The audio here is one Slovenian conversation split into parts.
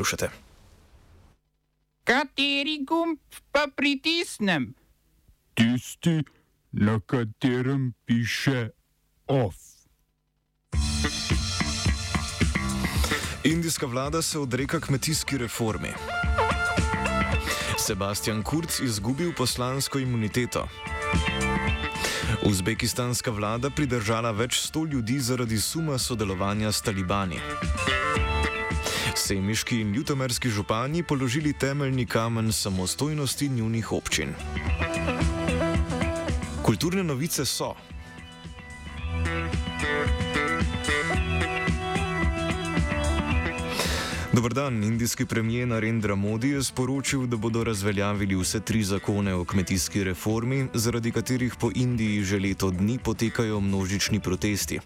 poslušate. Kateri gumb pa pritisnem? Tisti, na katerem piše OF. Indijska vlada se odreka kmetijski reformi. Sebastian Kurz izgubil poslansko imuniteto. Uzbekistanska vlada pridržala več sto ljudi zaradi suma sodelovanja s talibani. Semiški in ljutomerski župani položili temeljni kamen samostojnosti njunih občin. Kulturne novice so. Dobr dan, indijski premijer Narendra Modi je sporočil, da bodo razveljavili vse tri zakone o kmetijski reformi, zaradi katerih po Indiji že leto dni potekajo množični protesti.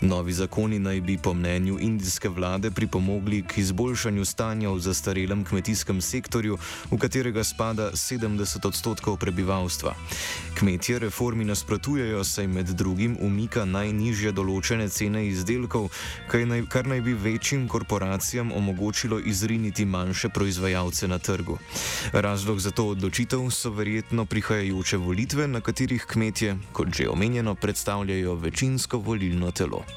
Novi zakoni naj bi po mnenju indijske vlade pripomogli k izboljšanju stanja v zastarelem kmetijskem sektorju, v katerega spada 70 odstotkov prebivalstva. Kmetje reformi nasprotujejo, saj med drugim umika najnižje določene cene izdelkov, kar naj bi večjim korporacijam omogočilo izriniti manjše proizvajalce na trgu. Razlog za to odločitev so verjetno prihajajoče volitve, na katerih kmetje, kot že omenjeno, predstavljajo večinsko volilno telo.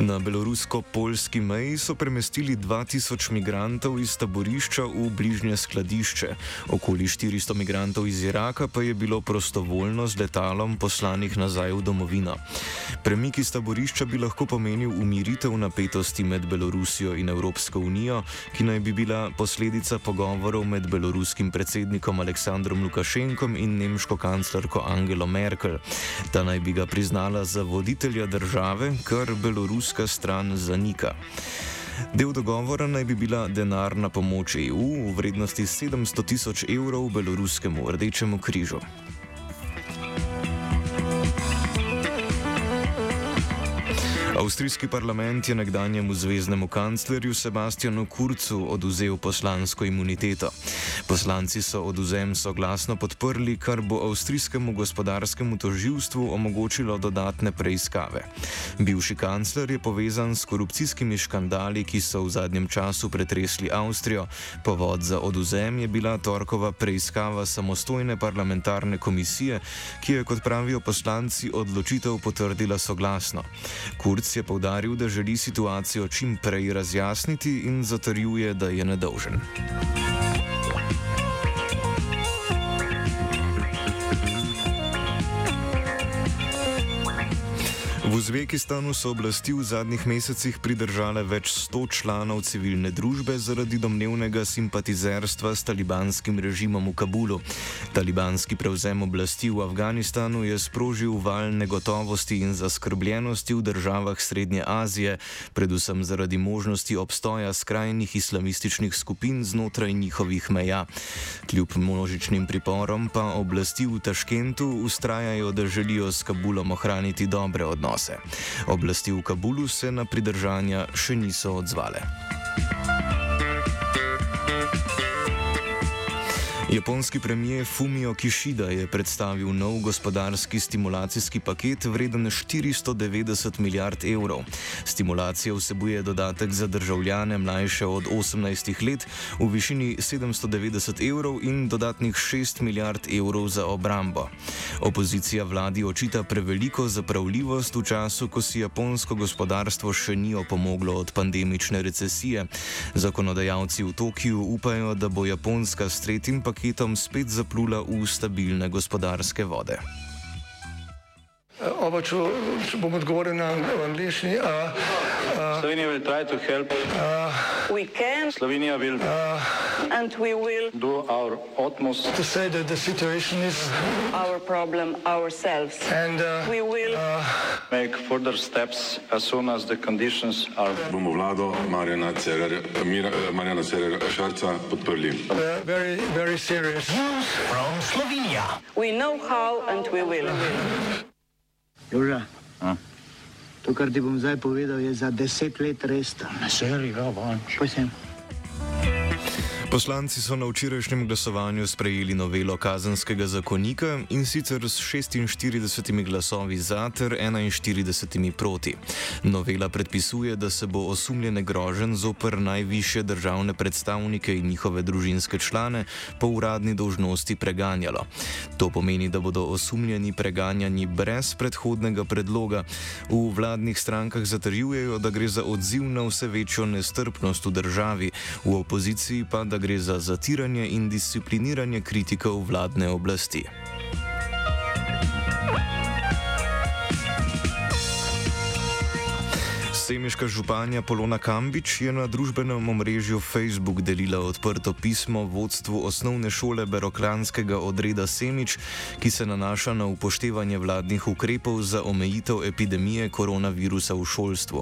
Na belorusko-polski meji so premestili 2000 migrantov iz taborišča v bližnje skladišče. Okoli 400 migrantov iz Iraka pa je bilo prostovoljno z letalom poslanih nazaj v domovino. Premik iz taborišča bi lahko pomenil umiritev napetosti med Belorusijo in Evropsko unijo, ki naj bi bila posledica pogovorov med beloruskim predsednikom Aleksandrom Lukašenkom in nemško kanclerko Angelo Merkel. Ta naj bi ga priznala za voditelja države, kar Belorus ruska stran zanika. Del dogovora naj bi bila denarna pomoč EU v vrednosti 700 tisoč evrov beloruskemu rdečemu križu. Avstrijski parlament je nekdanjemu zvezdnemu kanclerju Sebastianu Kurcu oduzel poslansko imuniteto. Poslanci so oduzem soglasno podprli, kar bo avstrijskemu gospodarskemu toživstvu omogočilo dodatne preiskave. Bivši kancler je povezan s korupcijskimi škandali, ki so v zadnjem času pretresli Avstrijo. Povod za oduzem je bila torkova preiskava samostojne parlamentarne komisije, ki je, kot pravijo poslanci, odločitev potrdila soglasno. Kurc je povdaril, da želi situacijo čim prej razjasniti in zatrjuje, da je nedolžen. V Uzbekistanu so oblasti v zadnjih mesecih pridržale več sto članov civilne družbe zaradi domnevnega simpatizerstva s talibanskim režimom v Kabulu. Talibanski prevzem oblasti v Afganistanu je sprožil val negotovosti in zaskrbljenosti v državah Srednje Azije, predvsem zaradi možnosti obstoja skrajnih islamističnih skupin znotraj njihovih meja. Kljub množičnim priporom pa oblasti v Taškentu ustrajajo, da želijo s Kabulom ohraniti dobre odnose odnose. Oblasti v Kabulu se na pridržanja še niso odzvale. Japonski premijer Fumio Kishida je predstavil nov gospodarski stimulacijski paket vreden 490 milijard evrov. Stimulacija vsebuje dodatek za državljane mlajše od 18 let v višini 790 evrov in dodatnih 6 milijard evrov za obrambo. Opozicija vladi očita preveliko zapravljivost v času, ko si japonsko gospodarstvo še ni opomoglo od pandemične recesije. Zakonodajalci v Tokiu upajo, da bo Japonska s tretjim paketom paketom spet zaplula v stabilne gospodarske vode. Oba, če, če bom odgovoril na angliški. Slovenija bo poskušala pomagati. Slovenija bo naredila naš utmost, da bo rekla, da je situacija naš problem, sami. In da bomo naredili nadaljnje korake, as soon as the conditions are. Bomo vlado Marjana Cererja, Marjana Cererja Šarca podprli. Zelo, zelo resno. Slovenija. We know how and we will. Joža, to, kar ti bom zdaj povedal, je za deset let res. Na serijo, vanč. Posem. Poslanci so na včerajšnjem glasovanju sprejeli novelo kazenskega zakonika in sicer s 46 glasovi za ter 41 proti. Novela predpisuje, da se bo osumljene grožen zoper najviše državne predstavnike in njihove družinske člane po uradni dolžnosti preganjalo. To pomeni, da bodo osumljeni preganjani brez predhodnega predloga. V vladnih strankah zatrjujejo, da gre za odziv na vse večjo nestrpnost v državi, v opoziciji pa da gre za zatiranje in discipliniranje kritikov vladne oblasti. Semiška županja Polona Kambič je na družbenem omrežju Facebook delila odprto pismo vodstvu osnovne šole Beroklanskega odreda Semič, ki se nanaša na upoštevanje vladnih ukrepov za omejitev epidemije koronavirusa v šolstvu.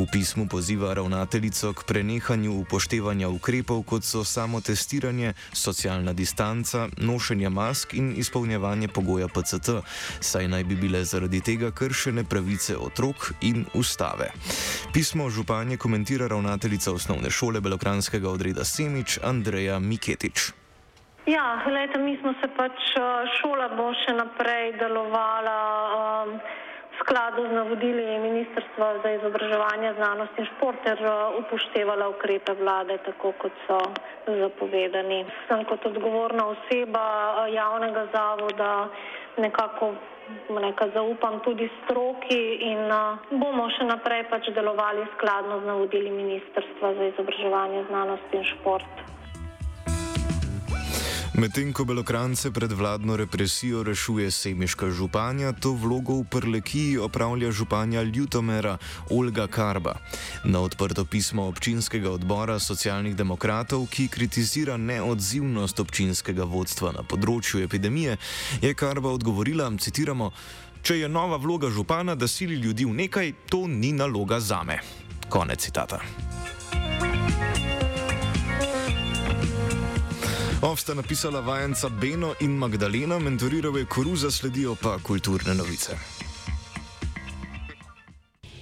V pismu poziva ravnateljico k prenehanju upoštevanja ukrepov, kot so samotestiranje, socialna distanca, nošenje mask in izpolnjevanje pogoja PCT, saj naj bi bile zaradi tega kršene pravice otrok in ustave. Pismo županje komentira ravnateljica osnovne šole Belokranskega odreda Semič Andreja Miketič. Ja, gledajte, mi smo se pač, šola bo še naprej delovala um, v skladu z navodili Ministrstva za izobraževanje, znanost in šport ter upoštevala ukrepe vlade, tako kot so zapovedani. Sem kot odgovorna oseba javnega zavoda nekako nekaj zaupam tudi stroki in uh, bomo še naprej pač delovali skladno z navodili Ministrstva za izobraževanje, znanost in šport. Medtem ko Belokrajance pred vladno represijo rešuje semiška županja, to vlogo v Prlekiji opravlja županja Ljutomera Olga Karba. Na odprto pismo občinskega odbora socialnih demokratov, ki kritizira neodzivnost občinskega vodstva na področju epidemije, je Karba odgovorila, citiramo, če je nova vloga župana, da sili ljudi v nekaj, to ni naloga zame. Konec citata. Ovsta napisala vajenca Beno in Magdalena, mentoriral je koruza, sledijo pa kulturne novice.